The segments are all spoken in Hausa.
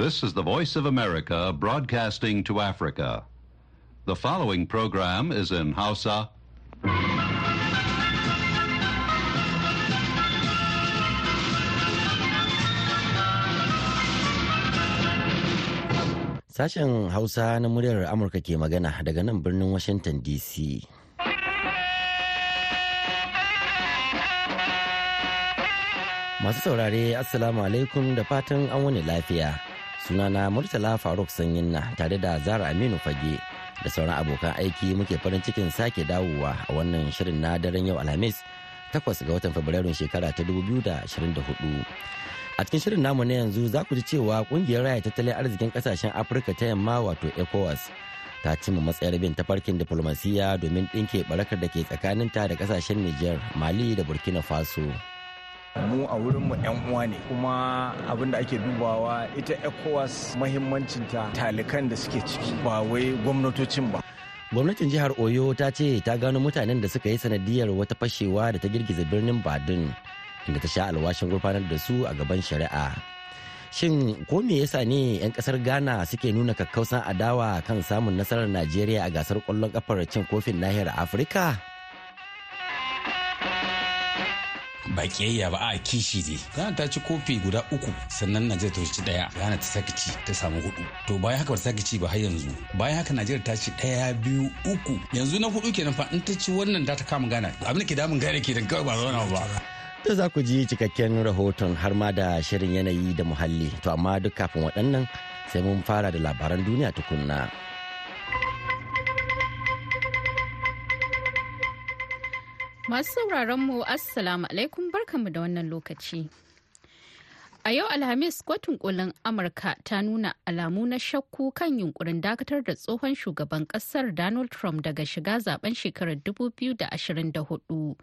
This is the Voice of America broadcasting to Africa. The following program is in Hausa. Sashen Hausa na muryar Amurka ke magana daga nan birnin Washington DC. Masu saurare Assalamu alaikum da fatan an wani lafiya. Sunana Murtala Faruk Sanyinna tare da Zara Aminu Fage da sauran abokan aiki muke farin cikin sake dawowa a wannan shirin na daren yau Alhamis 8 ga watan Fabrairun shekara ta 2024. a cikin shirin namu na yanzu za ku ji cewa ƙungiyar raya tattalin arzikin ƙasashen afirka ta yamma wato ecowas ta cimma matsayar bin tafarkin diflomasiyya domin ɗinke barakar da ke tsakaninta da ƙasashen niger mali da burkina faso mu a wurinmu 'yan uwa ne. Kuma abin da ake dubawa ita ecowas mahimmancinta talikan da suke ciki ba wai gwamnatocin ba. Gwamnatin jihar oyo ta ce ta gano mutanen da suka yi sanadiyar wata fashewa da ta girgiza birnin badin inda ta sha alwashin gurfanar da su a gaban shari'a. Shin ko me yasa ne 'yan ƙasar ghana suke nuna kakkausan adawa kan samun nasarar najeriya a gasar ƙwallon kafar cin kofin nahiyar afirka? Ba kiyayya ba a kishi ne Ghana ta ci kofi guda uku sannan Najeriya ta ci ɗaya Ghana ta sake ci ta samu huɗu to bayan haka ba ta sake ci ba har yanzu. Bayan haka Najeriya ta ci ɗaya biyu uku. Yanzu na huɗu kenan fa in ta ci wannan ta ta kama Ghana. Abin da ke damun Ghana ke da kawai ba zauna ba. Da za ku ji cikakken rahoton har ma da shirin yanayi da muhalli. To amma duk kafin waɗannan sai mun fara da labaran duniya tukunna. Masu sauraron mu Assalamu alaikum barkanmu da wannan lokaci. A yau Alhamis kotun kolin Amurka ta nuna alamu na shakku kan yunkurin dakatar da tsohon shugaban ƙasar Donald Trump daga shiga zaɓen shekarar 2024.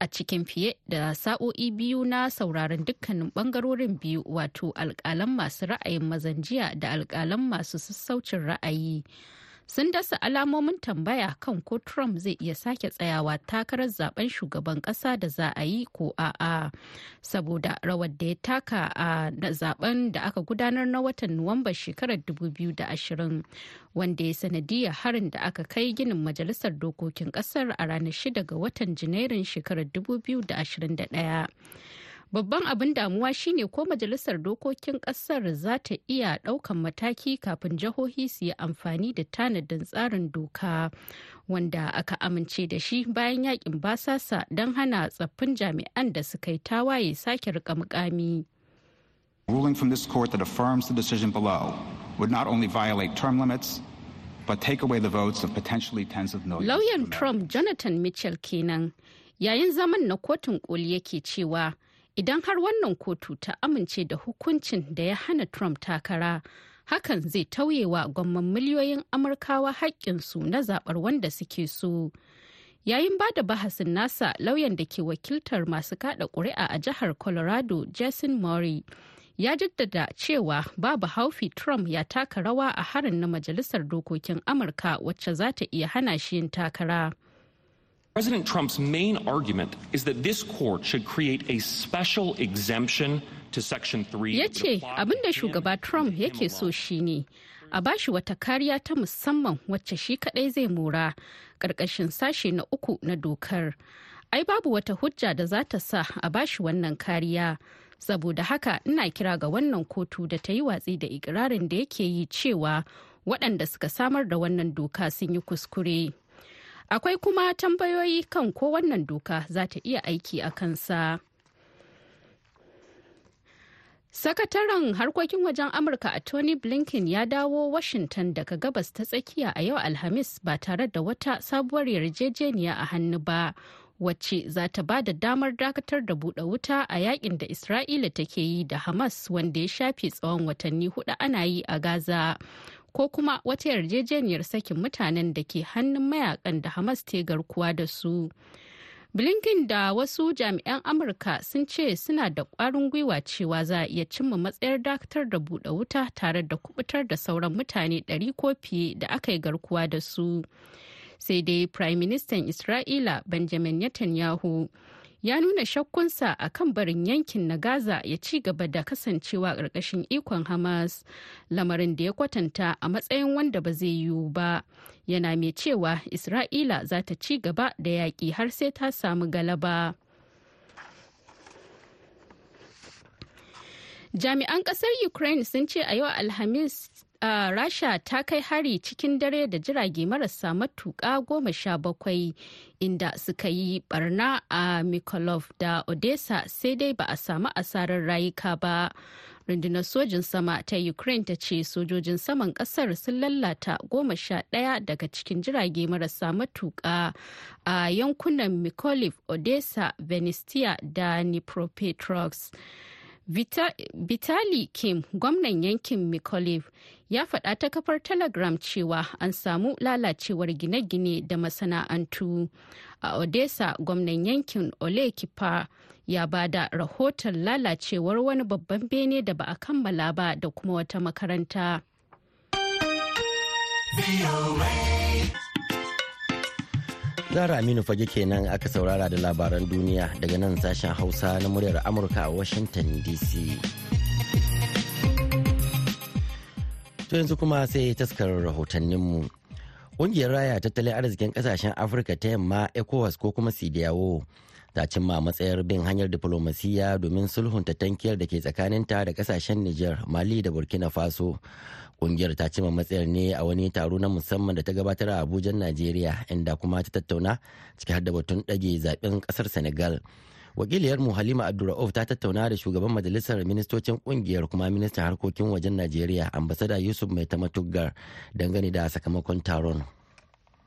A cikin fiye da sa'o'i biyu na sauraron dukkanin ɓangarorin biyu wato alkalan masu ra'ayin mazan jiya da alkalan masu sassaucin ra'ayi. Sun dasa alamomin tambaya kan ko Trump zai iya sake tsayawa takarar zaɓen shugaban kasa da za a yi ko a'a saboda rawar da ya taka a zaɓen da aka gudanar na watan Nuwamba shekarar 2020 wanda ya sanadiyar harin da aka kai ginin majalisar dokokin ƙasar a ranar 6 ga watan Janairun shekarar 2021. Babban abin damuwa shine ko majalisar dokokin ƙasar za ta iya ɗaukan mataki kafin jihohi su yi amfani da tanadin tsarin doka wanda aka amince da shi bayan yaƙin basasa don hana tsaffin jami'an da suka yi tawaye sake riƙa mukami. ruling from this court that affirms the decision below would not only violate term limits but take away the votes of potentially tens of millions. Lauyan Trump Jonathan Mitchell kenan yayin zaman na kotun koli yake cewa idan har wannan kotu ta amince da hukuncin da ya hana Trump takara, hakan zai tauyewa gwamman miliyoyin Amurkawa haƙƙinsu na zaɓar wanda suke so. Yayin ba da bahasin nasa lauyan da ke wakiltar masu kada ƙuri'a a jihar Colorado, Jason Murray, ya jaddada cewa babu haufi Trump ya taka rawa a harin na Majalisar Dokokin Amurka wacce za ta iya hana shi yin takara. President Trump's main argument is that this court should create a special exemption to Section 3. Ya ce abin da shugaba Trump yake so shine a bashi wata kariya ta musamman wacce shi kadai zai mora ƙarƙashin sashe na uku na dokar. Ai babu wata hujja da za ta sa a bashi wannan kariya. Saboda haka ina kira ga wannan kotu da ta yi watsi da ikirarin da yake yi cewa waɗanda suka samar da wannan doka sun yi kuskure. Akwai kuma tambayoyi kan ko wannan doka za ta iya aiki a kansa. Sakataren harkokin wajen Amurka a Tony Blinken ya dawo Washington daga gabas ta tsakiya a yau Alhamis ba tare da wata sabuwar yarjejeniya a hannu ba, wacce za ta ba da damar dakatar da buɗe wuta a yaƙin da Isra'ila take yi da Hamas wanda ya shafe tsawon watanni huɗu ana yi a Gaza. Ko kuma wata yarjejeniyar sakin mutanen da ke hannun mayaƙan da Hamas te garkuwa da su. Blinken da wasu jami'an Amurka sun ce suna da ƙwarin gwiwa cewa za a iya cimma matsayar dakatar da buɗe wuta tare da kuɓutar da sauran mutane ɗari ko fiye da aka yi garkuwa da su. Sai dai Prime Minister Isra'ila Benjamin Netanyahu ya nuna shakkunsa a kan barin yankin na gaza ya ci gaba da kasancewa ƙarƙashin ikon hamas lamarin da ya kwatanta a matsayin wanda ba zai yiwu ba. Yana mai cewa isra'ila za ta ci gaba da yaƙi har sai ta samu galaba. Jami'an ƙasar ukraine sun ce a yau alhamis uh, rasha ta kai hari cikin dare da jirage marasa matuƙa goma sha bakwai inda suka yi barna a mikolov da odessa sai dai ba a samu asarar rayuka ba. Rundunar sojin sama ta ukraine ta ce sojojin saman ƙasar sun lalata goma sha ɗaya daga cikin jirage marasa matuƙa a yankunan mikolov odessa venistia da dnipropetrovsk. Vita, Vitali Kim, gwamnan yankin Mykolaiv, ya faɗa ta kafar Telegram cewa an samu lalacewar gine-gine da masana'antu. A Odessa, gwamnan yankin Ole Kipa ya ba da rahoton lalacewar wani babban bene da ba a kammala ba da kuma wata makaranta. Zara Aminu fage kenan aka saurara da labaran duniya daga nan sashen Hausa na muryar Amurka a Washington DC. To yanzu kuma sai taskar rahotanninmu. Ƙungiyar raya tattalin arzikin ƙasashen Afirka ta yamma ECOWAS ko kuma CDAO ta cimma matsayar bin hanyar diflomasiyya domin sulhunta tankiyar da ke tsakaninta da ƙasashen Nijar, Mali da Burkina Faso. ƙungiyar ta cima matsayar ne a wani taro na musamman da ta gabatar a abuja najeriya inda kuma ta tattauna ciki har da batun ɗage zaɓen ƙasar senegal wakiliyar mu halima abdulra'uf ta tattauna da shugaban majalisar ministocin ƙungiyar kuma ministan harkokin wajen najeriya ambasada yusuf mai tamatuggar dangane da sakamakon taron.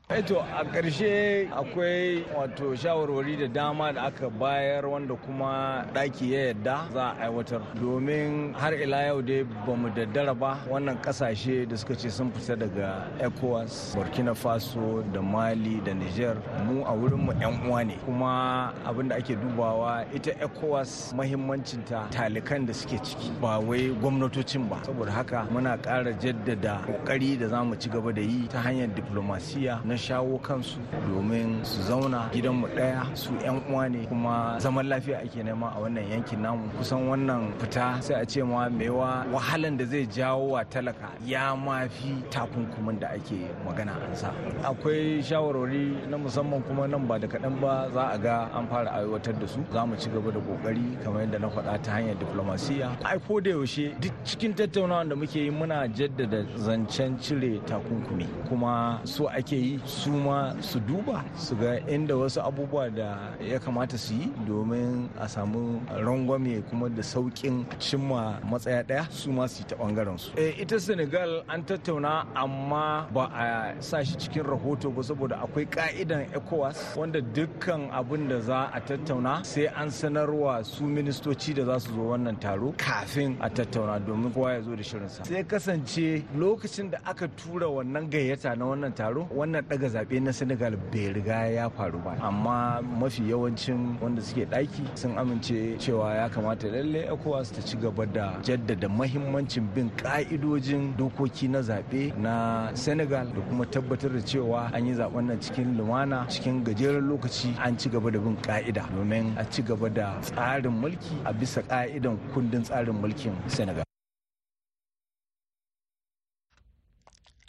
Eto a ƙarshe akwai wato shawarwari da dama da aka bayar wanda kuma ɗaki ya yadda za a aiwatar. Domin har ila yau dai ba mu daddara ba wannan ƙasashe da suka ce sun fita daga ecowas burkina faso da mali da niger mu a wurin mu yan uwa ne. Kuma abin da ake dubawa ita ecowas mahimmancinta talikan da suke ciki ba wai gwamnatocin ba. Saboda haka muna ƙara jaddada ƙoƙari da za mu ci gaba da yi ta hanyar diplomasiya na shawo kansu domin su zauna gidanmu ɗaya su 'yan uwa ne kuma zaman lafiya ake nema a wannan yankin namu. Kusan wannan fita sai a ce ma mewa wahalan da zai jawo wa talaka ya mafi takunkumin da ake magana an sa. Akwai shawarwari na musamman kuma nan ba da kaɗan ba za a ga an fara aiwatar da su. Za mu ci gaba da ƙoƙari kamar yadda na faɗa ta hanyar diplomasiya. Ai ko da yaushe duk cikin tattaunawa da muke yi muna jaddada zancen cire takunkumi kuma so ake yi su ma su duba su ga inda wasu abubuwa da ya kamata su yi domin a samu rangwame kuma da sauƙin cimma matsaya ɗaya su ma su yi ta ɓangaren su. ita senegal an tattauna amma ba a sa shi cikin rahoto ba saboda akwai ka'idan ecowas wanda dukkan abin da za a tattauna sai an sanarwa su ministoci da za su zo wannan taro kafin a tattauna domin kowa ya zo da shirinsa sai kasance lokacin da aka tura wannan gayyata na wannan taro wannan daga zaɓe na senegal bai riga ya faru ba. Amma mafi yawancin wanda suke ɗaki sun amince cewa ya kamata lalle ecowas ta ci gaba da jaddada mahimmancin bin ka'idojin dokoki na zaɓe na senegal da kuma tabbatar da cewa an yi zaɓen nan cikin lumana cikin gajeren lokaci an ci gaba da bin ka'ida domin a ci gaba da tsarin mulki a bisa ka'idan kundin tsarin mulkin senegal.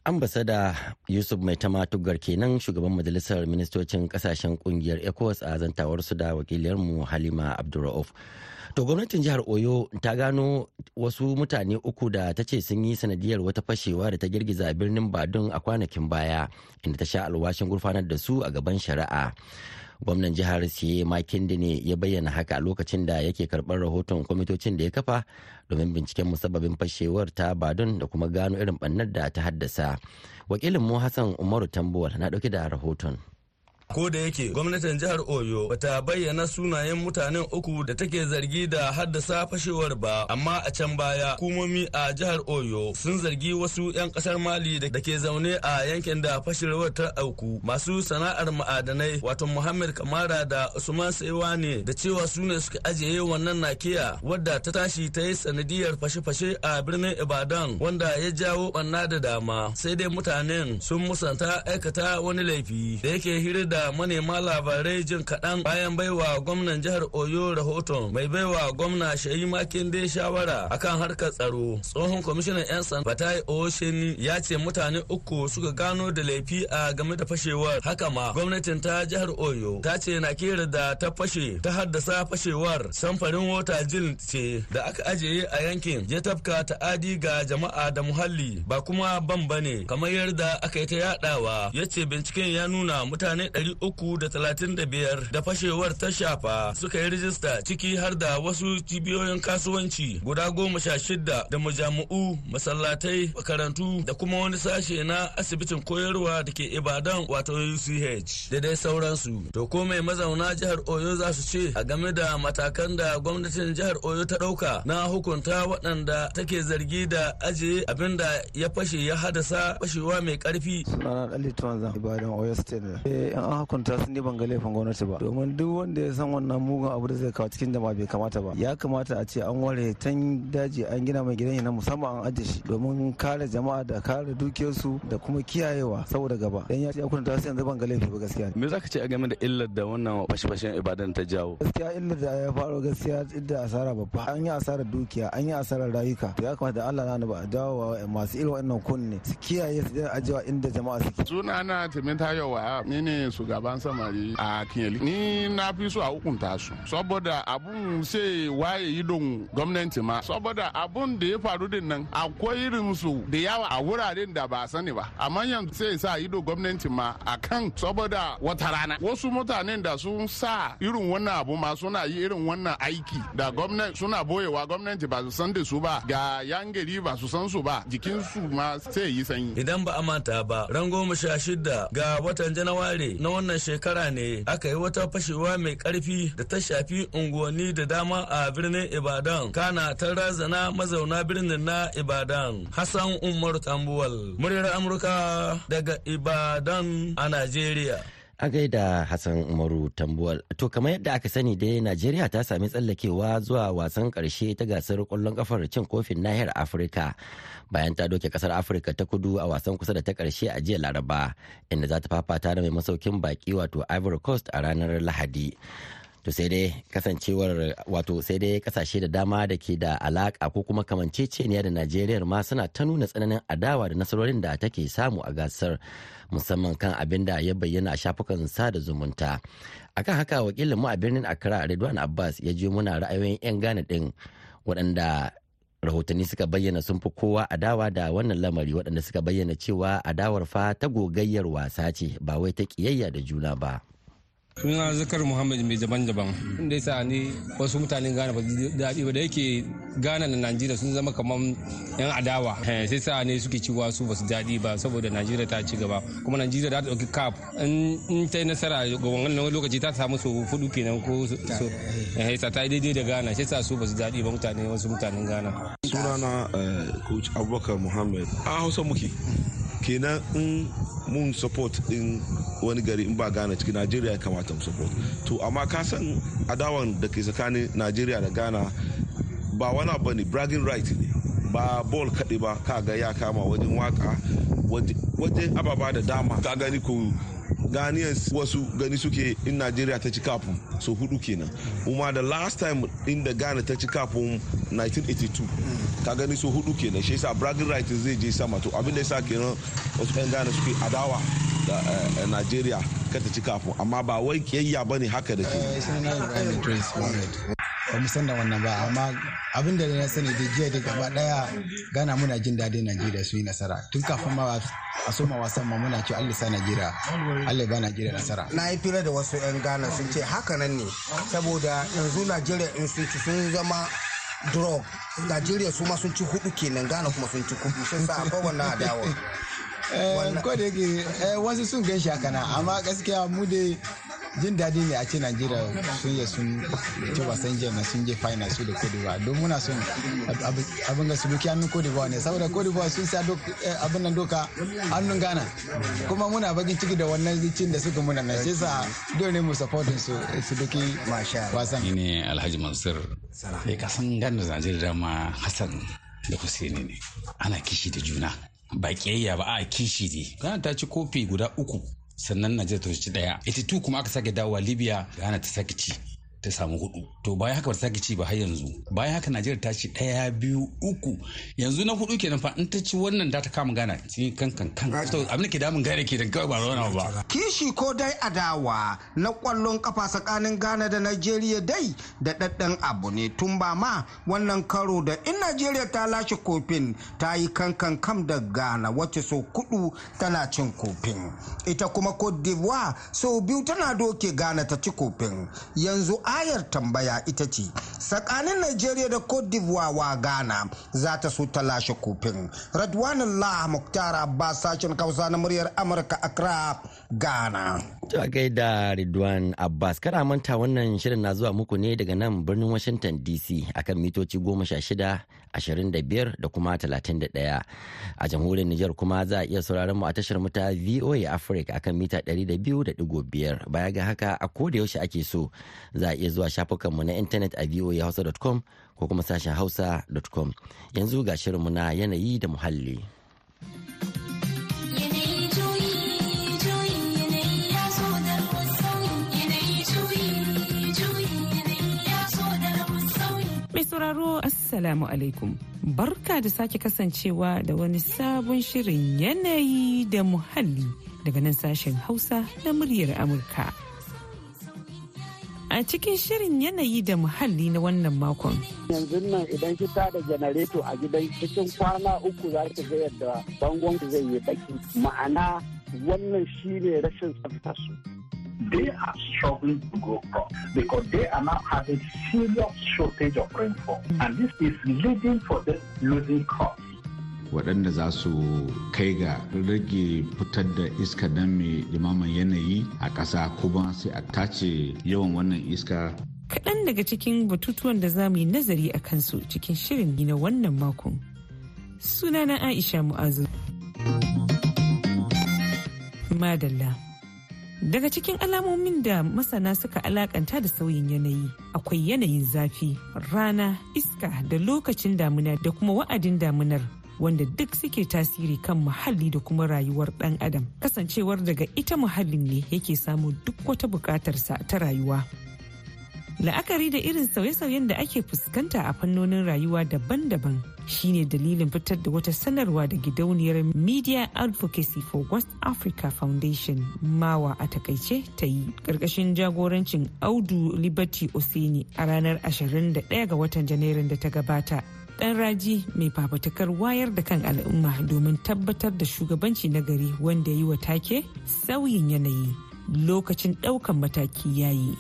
Ambasada yusuf mai tamatugar kenan shugaban majalisar ministocin ƙasashen ƙungiyar ecowas a zantawarsu da wakiliyarmu halima abdulra'uf. To gwamnatin jihar oyo ta gano wasu mutane uku da ta ce sun yi sanadiyar wata fashewa da ta girgiza birnin badun a kwanakin baya inda ta sha alwashin gurfanar da su a gaban shari'a. Gwamnan jihar siye makinde ne ya bayyana haka a lokacin da yake karɓar rahoton kwamitocin da ya kafa domin binciken musabbabin fashewar ta badun da kuma gano irin ɓannar da ta haddasa. Wakilin mu hassan umaru tambuwal na ɗauke da rahoton. Ko da yake gwamnatin jihar oyo bata bayyana sunayen mutanen uku da take zargi da haddasa fashewar ba amma a can baya hukumomi a jihar oyo sun zargi wasu 'yan ƙasar mali da ke zaune a yankin da fashewar ta auku. Masu sana'ar ma'adanai wato muhammad kamara da usman saiwa ne da cewa su ne suka ajiye wannan nakiya wadda ta tashi ta yi sanadiyar fashe-fashe a birnin ibadan wanda ya jawo banna da dama. Sai dai mutanen sun musanta aikata wani laifi da yake hirar da da manema labarai jin kaɗan bayan baiwa gwamnan jihar Oyo rahoton mai baiwa gwamna Shayi Makinde shawara akan harkar tsaro. Tsohon kwamishinan 'yan sanda Fatai Osheni ya ce mutane uku suka gano da laifi a game da fashewar. Haka ma gwamnatin ta jihar Oyo ta ce na kera da ta fashe ta haddasa fashewar samfarin wata jil ce da aka ajiye a yankin ya tafka ta'adi ga jama'a da muhalli ba kuma ban ba ne kamar yadda aka yi ta yadawa ya ce binciken ya nuna mutane 335 da fashewar ta shafa suka yi rijista ciki har da wasu cibiyoyin kasuwanci guda goma sha shida da majami'u masallatai makarantu da kuma wani sashe na asibitin koyarwa da ke ibadan wato uch da dai sauransu. To ko mai mazauna jihar oyo za su ce a game da matakan da gwamnatin jihar oyo ta ɗauka na hukunta waɗanda take zargi da ajiye abin da ya fashe ya hadasa fashewa mai ƙarfi? Sunana ibadan oyo state. Eh an hukunta sun ne ban ga laifin gwamnati ba. Domin duk wanda ya san wannan mugun abu da zai kawo cikin jama'a bai kamata ba. Ya kamata a ce an ware tan daji an gina mai gidan na musamman an ajiye shi domin kare jama'a da kare dukiyarsu da kuma kiyayewa saboda gaba. Dan ya ce hukunta su yanzu ban ga laifi ba gaskiya me zaka ce a game da illar da wannan fashe-fashen ibadan ta jawo? Gaskiya illar da ya faru gaskiya idda asara babba. An yi asarar dukiya an yi asarar rayuka. To ya kamata Allah na ba dawo wa masu irin wannan kunne su kiyaye su da ajiwa inda jama'a suke. Sunana timinta yawa ni ne shugaban samari a kinyali ni na fi so a hukunta su saboda abun sai waye idon gwamnati ma. Saboda abun da ya faru ɗin nan akwai irin su da yawa a wuraren da ba sani ba. Amma yanzu sai sa ido gwamnati ma a kan saboda wata rana. Wasu mutanen da sun sa irin wannan abu ma suna yi irin wannan aiki da gwamnati suna boyewa gwamnati ba su san da su ba. Ga yan gari ba su san su ba jikin su ma sai yi sanyi. Idan ba a manta ba ran goma sha shida ga watan janawari na wannan shekara ne aka yi wata fashewa mai ƙarfi da ta shafi unguwanni da dama a birnin ibadan. Kana ta razana mazauna birnin na ibadan. Hassan umar tambuwal muryar amurka daga ibadan a najeriya. A gaida Hassan Umaru Tambuwal. To kamar yadda aka sani dai Najeriya ta sami tsallakewa zuwa wasan ƙarshe ta gasar ƙwallon kafar cin kofin nahiyar Afirka bayan ta doke ƙasar Afirka ta kudu a wasan kusa da ta ƙarshe a jiya Laraba inda za ta fafata da mai masaukin baki wato Ivory Coast a ranar Lahadi. To sai dai kasancewar wato sai dai ƙasashe da dama da ke da alaka ko kuma kamanceceniya da najeriya ma suna ta nuna tsananin adawa da nasarorin da take samu a gasar musamman kan abin da ya bayyana a shafukan sada zumunta akan haka wakilinmu a birnin accra redwan abbas ya je muna ra'ayoyin 'yan ghana din waɗanda rahotanni suka bayyana sun fi kowa adawa da wannan lamari waɗanda suka bayyana cewa adawar fa ta gogayyar wasa ce ba wai ta ƙiyayya da juna ba. Suna zakar muhammad mai daban-daban. Inda ya sa ni wasu mutanen ghana ba daɗi ba da yake ghana da najeriya sun zama kamar yan adawa. Sai sa ne suke cewa su ba su daɗi ba saboda najeriya ta ci gaba. Kuma najeriya ta ɗauki cap. In ta yi nasara ga wannan lokaci ta samu su fudu kenan ko so sa ta yi daidai da ghana sai sa su ba su daɗi ba mutane wasu mutanen ghana. Sunana coach abubakar muhammad. A hausa muke. Kenan in mun support din wani gari in ba ghana ciki najeriya ya kamata mu support. To amma ka san adawan da ke tsakanin najeriya da ghana ba wani abu ne bragging right ne. Ba ball kaɗe ba ka ga ya kama wajen waƙa wajen ababa da dama. Ka gani ko Ghanaians wasu gani suke in Najeriya ta ci kafin so huɗu kenan. Kuma da last time inda Ghana ta ci kafin 1982 ka gani so huɗu kenan shi yasa bragging right zai je sama. To abin da yasa kenan wasu 'yan Ghana suke adawa da Najeriya ka ta ci kafin. Amma ba wai kiyayya ba ne haka da ke. Ba mu san da wannan ba amma abin da na sani da jiya da gaba ɗaya gana muna jin daɗin najeriya su yi nasara. Tun kafin ma a soma wasan ma muna ce allah sa najeriya allah ba najeriya nasara. Na yi fira da wasu 'yan ghana sun ce haka nan ne saboda yanzu najeriya in sun ci sun zama drug. Najeriya su ma sun ci huɗu kenan ghana kuma sun ci kudu shi sa akwai wannan adawa. Ko da yake wasu sun gan shi haka na amma gaskiya mu dai jin daɗi ne a ce najeriya sun yi sun ci wasan jiya na sun je final su da cote don muna son abin ga su duki hannun cote ne. Saboda cote sun sa abin nan doka hannun ghana. Kuma muna bakin ciki da wannan cin da suka muna na shi sa dole ne mu supportin su su duki wasan. Ni ne alhaji mansur. Sai ka san ghana da najeriya dama hassan da husaini ne. Ana kishi da juna. Ba kiyayya ba a kishi ne. Ghana ta ci kofi guda uku. Sannan najeriya ta ci ɗaya 82 kuma aka sake dawowa libya ghana ta sake ci. Ta samu huɗu. To bayan haka ba ta sake ci ba har yanzu. Bayan haka najeriya ta ci ɗaya biyu uku. Yanzu na huɗu kenan fa in ta ci wannan da ta kama gana cikin kan kan kan. To abin da ke damun gane ke da kawai ba rawana ba. Kishi ko dai adawa na ƙwallon kafa tsakanin ghana da nigeria dai da daddan abu ne. Tun ba ma wannan karo da in nigeria ta lashe kofin ta yi kankan kam da ghana wacce so kudu tana cin kofin. Ita kuma cote d'ivoire sau biyu tana doke ghana ta ci kofin. Yanzu ayar tambaya ita ce tsakanin Najeriya da Cote d'Ivoire wa Ghana za ta so ta lashe kofin. Radwanullah Muktar Abbas sashen Hausa na muryar Amurka Accra, Ghana. To a gaida Ridwan Abbas kada manta wannan shirin na zuwa muku ne daga nan birnin Washington DC akan mitoci goma sha shida, ashirin da biyar da kuma talatin da ɗaya. A jamhuriyar Nijar kuma za a iya sauraron mu a tashar mu ta VOA Africa akan mita ɗari da biyu da ɗigo biyar. Baya ga haka a koda yaushe ake so za a iya zuwa shafukanmu na intanet a voahausa.com ko kuma sashen hausa.com yanzu ga shirinmu na yanayi da muhalli. Mai sauraro Assalamu alaikum. Barka da sake kasancewa da wani sabon shirin yanayi da muhalli daga nan sashen Hausa na muryar Amurka. a cikin shirin yanayi da muhalli na wannan makon. yanzu nan idan ki da janareto a gidan cikin kwana uku za ki ga yadda bangon zai yi baki ma'ana wannan shi ne rashin tsafta su. They are struggling to grow crops because they are now having serious shortage of rainfall. And this is leading for them losing crops. waɗanda za su kai ga rage fitar da iska nan mai limaman yanayi a ƙasa kuma sai a tace yawan wannan iska. Kaɗan daga cikin batutuwan da za mu yi nazari a kansu cikin shirin na wannan makon. Sunana aisha mu'azu. Madalla. Daga cikin alamomin da masana suka alakanta da sauyin yanayi akwai yanayin zafi rana iska da lokacin damuna da kuma wa'adin damunar wanda duk suke tasiri kan muhalli da kuma rayuwar dan adam. Kasancewar daga ita muhallin ne yake samu duk wata bukatarsa ta rayuwa. La'akari da irin sauye-sauyen da ake fuskanta a fannonin rayuwa daban-daban shine dalilin fitar da wata sanarwa da gidauniyar media advocacy for west africa foundation mawa a taƙaice ta yi. Karkashin jagorancin audu liberty oseni a ranar 21 ga watan janairun da ta gabata. Dan raji mai fafatakar wayar da kan al'umma domin tabbatar da shugabanci na gari wanda yi wa take sauyin yanayi. Lokacin ɗaukan mataki yayi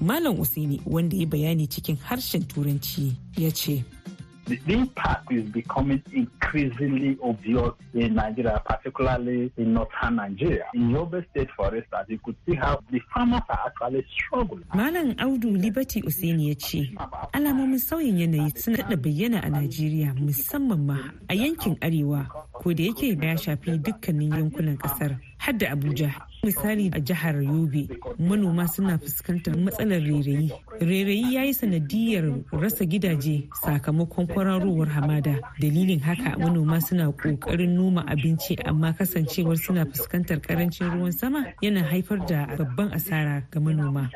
malam usaini wanda ya bayani cikin harshen turanci ya ce the impact is becoming increasingly obvious in Nigeria, particularly in northern Nigeria. In Yobe State, for instance, you could see how the farmers are actually struggling. Malam Audu Liberty Useni ya ce, alamomin sauyin yanayi suna da bayyana a Najeriya musamman ma a yankin Arewa, ko da yake ya shafi dukkanin yankunan ƙasar, har da Abuja. misali a jihar yobe manoma suna fuskantar matsalar rairayi rairayi ya yi sanadiyar rasa gidaje sakamakon kwararowar hamada. Dalilin haka manoma suna ƙoƙarin noma abinci amma kasancewar suna fuskantar ƙarancin ruwan sama yana haifar da babban asara ga manoma.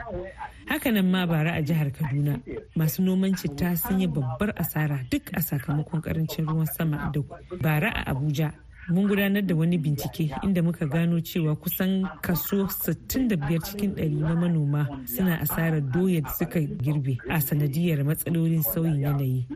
Hakanan ma bara a jihar kaduna masu noman citta sun yi babbar asara duk a sakamakon ƙarancin ruwan sama da bara a abuja mun gudanar da wani bincike inda muka gano cewa kusan kaso 65 cikin 100 na manoma suna asarar doya da suka girbe a sanadiyar matsalolin sauyin yanayi.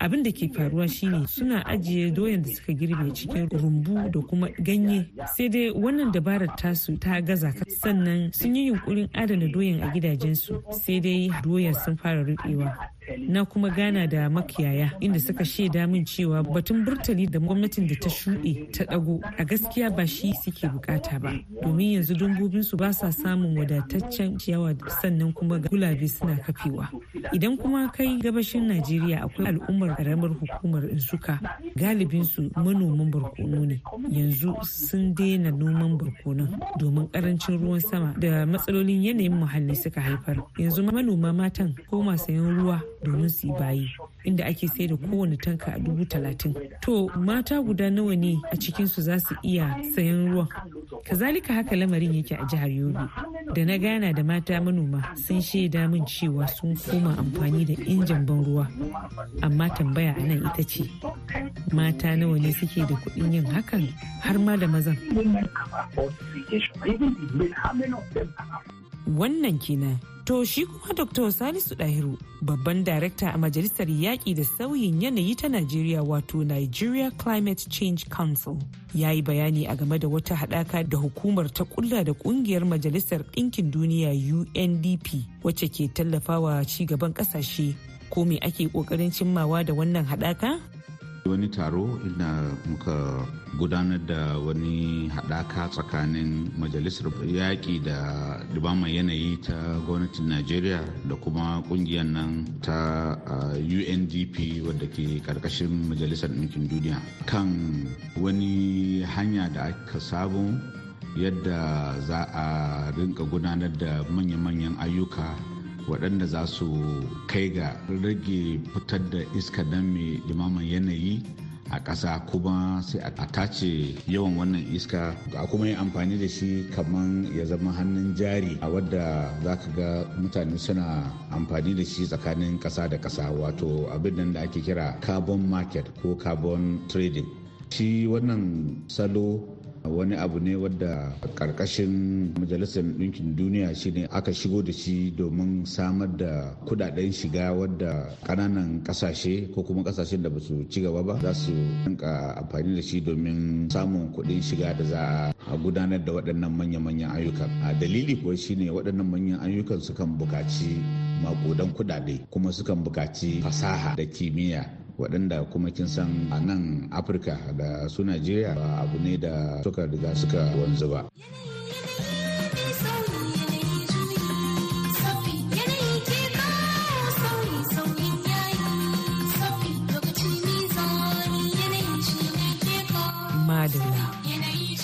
Abin da ke faruwa shine suna ajiye doyan da suka girbe cikin rumbu da kuma ganye. Sai dai wannan dabarar tasu ta gaza sannan sun yi yunkurin adana doyan a gidajensu. Sai dai doyan sun fara rubewa na kuma gana da makiyaya inda suka shaida min cewa batun burtali da gwamnatin da ta shuɗe ta ɗago a gaskiya ba shi suke buƙata ba. Domin yanzu dambobinsu ba sa samun wadataccen ciyawa sannan kuma gulabe suna kafewa. Idan kuma kai gabashin najeriya akwai al'ummar karamar hukumar insuka galibinsu manoman barkono ne. Yanzu sun daina noman barkonon domin ƙarancin ruwan sama da matsalolin yanayin muhalli suka haifar. Yanzu manoma matan koma sayan ruwa domin su yi bayi inda ake sai da kowane tanka a dubu talatin. To mata guda nawa ne a cikinsu za su iya sayan ruwan? Kazalika haka lamarin yake a jihar yobe. Da na gana da mata manoma sun shaida min cewa sun koma amfani da injin ban ruwa. Amma tambaya a nan ita ce mata nawa ne suke da kuɗin yin hakan har ma da mazan? Wannan kenan To shi kuma Dr. Salisu Dahiru babban darekta a Majalisar Yaƙi da Sauyin Yanayi ta Najeriya wato Nigeria Climate Change Council ya yi bayani a game da wata haɗaka da hukumar ta kulla da ƙungiyar Majalisar Ɗinkin Duniya UNDP wacce ke tallafawa ci gaban ƙasashe ko me ake ƙoƙarin cimmawa da wannan haɗaka? Wani taro inda muka gudanar da wani haɗaka tsakanin majalisar yaƙi da dubaman yanayi ta gwamnatin najeriya da kuma ƙungiyar nan ta undp wadda ke ƙarƙashin majalisar ɗinkin duniya. Kan wani hanya da aka samu yadda za a rinka gudanar da manya-manyan ayyuka waɗanda za su kai ga rage fitar da iska dan mai limaman yanayi a ƙasa kuma sai a tace yawan wannan iska. A kuma yi amfani da shi kamar ya zama hannun jari a wadda za ka ga mutane suna amfani da shi tsakanin ƙasa da ƙasa wato abin da ake kira carbon market ko carbon trading. Shi wannan salo wani abu ne wadda ƙarƙashin majalisar ɗinkin duniya shine aka shigo da shi domin samar da kuɗaɗen shiga wadda ƙananan ƙasashe ko kuma ƙasashen da ba su ci gaba ba za su rinka amfani da shi domin samun kuɗin shiga da za a gudanar da waɗannan manya-manyan ayyukan a dalili kuwa shine waɗannan manyan ayyukan sukan buƙaci makudan kudade kuma sukan buƙaci fasaha da kimiyya waɗanda kuma kin san a nan afirka da su najeriya abu ne da suka riga suka wanzu ba.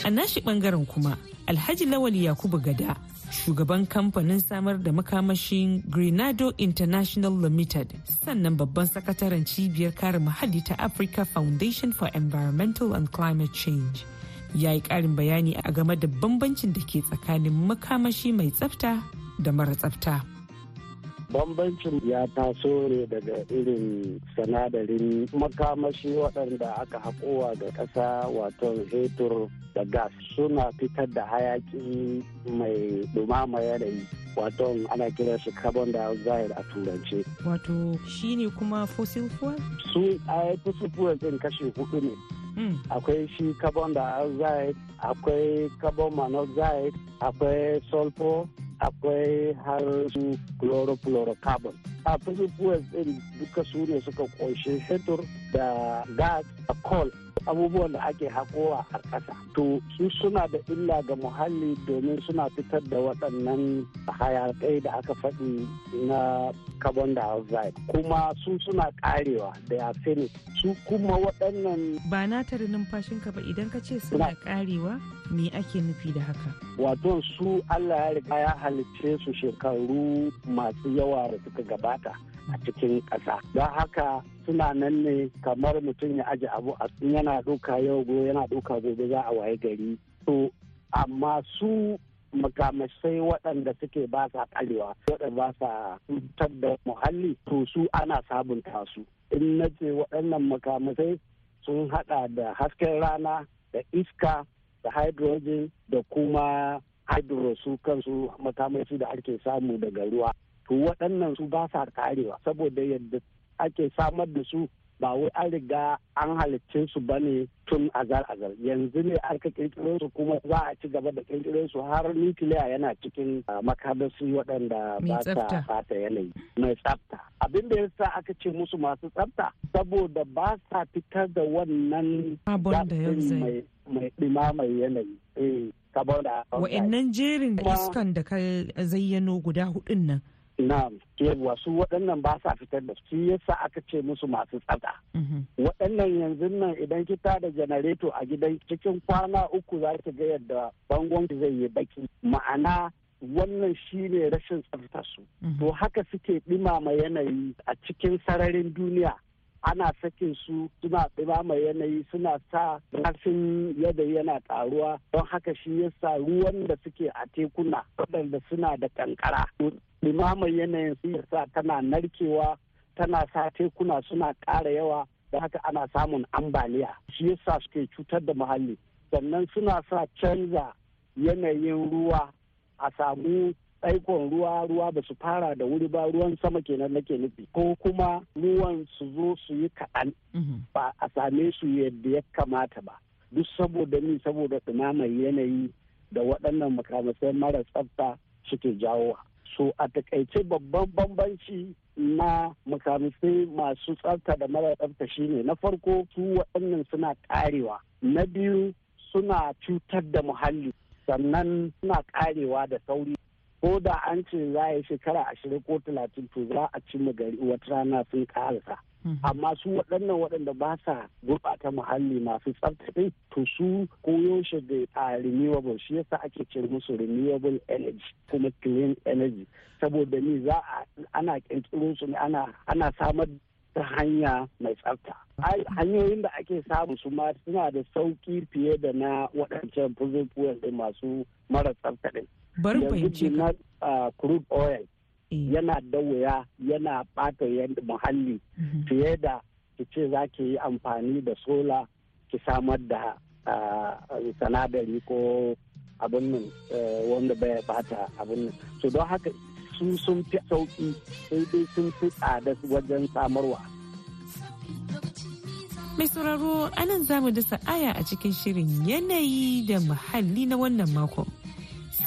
A nashi ɓangaren kuma alhaji lawal yakubu gada shugaban kamfanin samar da makamashin Grenado International Limited sannan babban sakataren cibiyar kare muhalli ta Africa Foundation for Environmental and Climate Change. Ya yi ƙarin bayani a game da bambancin da ke tsakanin makamashi mai tsafta da mara tsafta. Bambancin ya taso ne daga irin sanadarin makamashi waɗanda aka haƙowa ga ƙasa wato hetur da gas suna fitar da hayaki mai ɗumama yanayi wato ana kira shi carbon dioxide a turance. Wato shi ne kuma fossil fuel? Su a fossil fuel ɗin kashi huɗu ne. Akwai shi carbon dioxide, akwai carbon monoxide, akwai sulfur, akwai har su chlorofluorocarbon a fuels din duka su ne suka ƙunshi fetur da gas da coal. Abubuwan da ake haƙowa a ƙasa. To su suna da illa ga muhalli domin suna fitar da waɗannan hayaƙai da aka faɗi na carbon dioxide. Kuma su suna ƙarewa da arsenic su kuma waɗannan ba na tare numfashinka ba idan ka ce suna ƙarewa me ake nufi da haka? Wato su allah ya riga ya halicce su shekaru masu yawa da suka gabata. A cikin ƙasa. Don haka suna nan ne kamar mutum ya aje abu a yana ɗauka yau go yana ɗauka gobe za a waye gari. To amma su makamasai waɗanda suke ba sa ƙarewa waɗanda ba sa cutar da muhalli to su ana sabunta su. In na ce waɗannan makamasai sun haɗa da hasken rana da iska da hydrogen da kuma hydro su kansu makamashi da ake samu daga ruwa. To waɗannan su ba sa karewa saboda yadda ake samar da su ba wai an riga an halicce su ba ne tun azar azar yanzu ne aka kirkiro su kuma za a ci gaba da kirkiro su har nukiliya yana cikin makamashi waɗanda ba sa fata yanayi. Mai tsafta. Abin da yasa aka ce musu masu tsafta saboda ba sa fitar da wannan mai mai ɗimamar yanayi. Eh wa'annan jerin iskan da ka zayyano guda hudun nan na yawwa su waɗannan ba sa fitar da su. Yasa aka ce musu masu tsada. Waɗannan yanzu nan idan kita da janareto a gidan cikin kwana uku za ki ga yadda bangon zai yi baki. Ma'ana wannan shine rashin tsafta su to haka suke ɗimama yanayi a cikin sararin duniya. Ana sakin su suna ɗimama yanayi suna sa zafin yadda yana ƙaruwa. Don haka shi yasa ruwan da suke a tekuna waɗanda suna da kankara ɗimama yanayin su yasa tana narkewa tana sa tekuna suna ƙara yawa. Da haka ana samun ambaliya. Shi yasa suke cutar da muhalli. Sannan suna sa canza yanayin ruwa a samu tsaikon ruwa ruwa ba su fara da wuri ba ruwan sama kenan nake nufi. Ko kuma ruwan su zo su yi kaɗan ba a same su yadda ya kamata ba. Duk saboda ni saboda ɗumamar yanayi da waɗannan makamasai mara tsafta suke jawowa so a taƙaice babban bambanci na makamisai masu tsafta da mara tsafta shine na farko su waɗannan suna ƙarewa. Na biyu suna cutar da muhalli. Sannan suna ƙarewa da sauri. Ko da an ce za a yi shekara ashirin ko talatin to za a cimma gari wata rana sun ƙarasa. Amma su waɗannan waɗanda ba sa gurɓata muhalli masu tsaftace to su koyaushe da a renewable shi yasa ake ce musu renewable energy kuma clean energy. Saboda ni za a ana ƙirƙiro su ne ana samar ta hanya mai tsafta. Hanyoyin da ake samu su ma suna da sauƙi fiye da na waɗancan fuzin fuel masu mara tsafta ɗin. Yanzu na crude oil yana da wuya yana bata yadda muhalli fiye da ki ce za ki yi amfani da sola ki samar da sanadari ko abin nan wanda bai bata abin nan. So don haka su sun fi sauƙi sai dai sun fi tsada wajen samarwa. Mai sauraro a nan za mu dasa aya a cikin shirin yanayi da muhalli na wannan makon.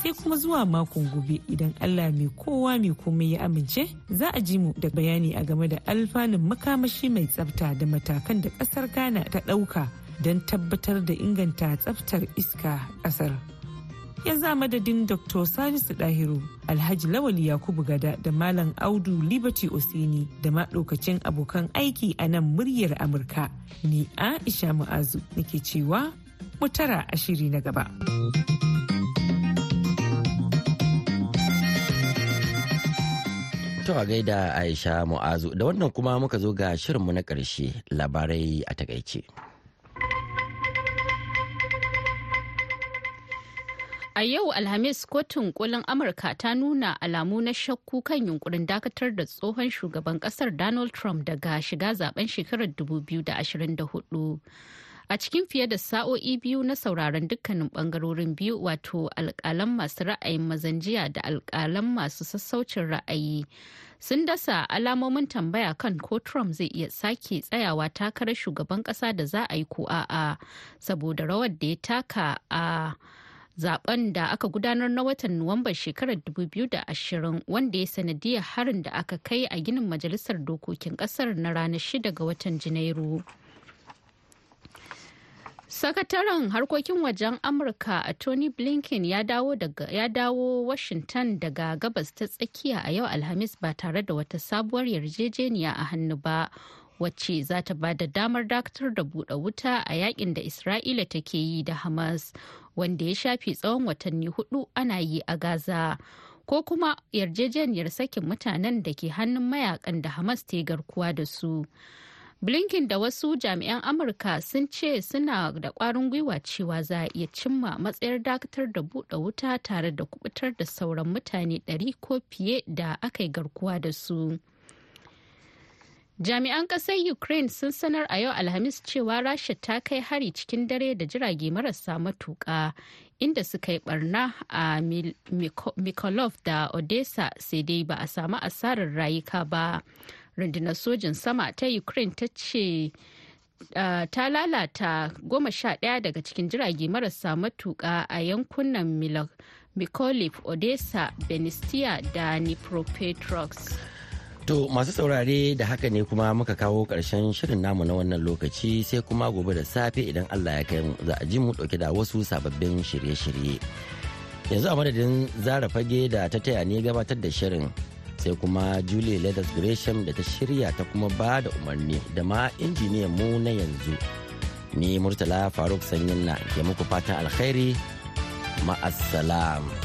Sai kuma zuwa makon gobe idan Allah mai kowa mai komai ya amince za a ji mu da bayani a game da alfanun makamashi mai tsafta da matakan da ƙasar Ghana ta ɗauka don tabbatar da inganta tsaftar iska ƙasar. Yanzu a madadin Dr. Salisu Dahiru, Alhaji Lawali Yakubu Gada da Malam Audu Liberty Osini da maɗaukacin abokan aiki a nan muryar Amurka. Ni Aisha Mu'azu nake cewa mutara a shiri na gaba. To a gaida Aisha Mu'azu da wannan kuma muka zo ga shirinmu na ƙarshe labarai a taƙaice. A yau Alhamis kotun kolin Amurka ta nuna alamu na shakku kan yunkurin dakatar da tsohon shugaban ƙasar Donald Trump daga shiga zaɓen shekarar 2024. A cikin fiye da sa'o'i biyu na sauraron dukkanin ɓangarorin biyu wato alkalan masu ra'ayin mazanjiya da alkalan masu sassaucin ra'ayi sun dasa alamomin tambaya kan ko trump zai iya sake tsayawa takarar shugaban kasa da za a yi ko a'a saboda rawar da ya taka a zaɓen da aka gudanar na watan nuwamban shekarar 2020 wanda ya sanadiyar harin da aka kai a ginin majalisar dokokin ƙasar na ranar 6 ga watan janairu. Sakataren harkokin wajen Amurka a Tony Blinken ya dawo, daga, ya dawo Washington daga gabas ta tsakiya a yau Alhamis ba tare da wata sabuwar yarjejeniya a hannu ba. wacce za ta ba da damar dakatar da buɗe wuta a yaƙin da Isra'ila take yi da Hamas wanda ya shafi tsawon watanni huɗu ana yi a Gaza. Ko kuma yarjejeniyar sakin mutanen da ke hannun mayaƙan da Hamas ta garkuwa da su. Blinken da wasu jami'an amurka sun ce suna da kwarin gwiwa cewa za a iya cimma matsayar dakatar da buɗe wuta tare da kuɓutar da sauran mutane 100 ko fiye da aka yi garkuwa da su. Jami'an ƙasar ukraine sun sanar a yau alhamis cewa rasha ta kai hari cikin dare da jirage marasa matuƙa inda suka yi barna a mikolov da odessa sai dai ba a samu asarar rayuka ba. Rundunar sojin sama ta ukraine ta ce uh, ta lalata goma sha ɗaya daga cikin jirage marasa matuƙa a yankunan mykolaiv odessa benistia da dnipropetrovsk To masu saurare da haka ne kuma muka kawo ƙarshen shirin namu na wannan lokaci sai kuma gobe da safe idan Allah ya kai mu za a ji mu ɗauke da wasu sababbin shirye-shirye. Yanzu a madadin zara fage da ta taya ne gabatar da shirin sai kuma Julie Leathers Gresham da ta shirya ta kuma ba da umarni da ma injiniyan mu na yanzu. Ni Murtala Faruk Sanyin na ke muku fatan alkhairi ma'assalam.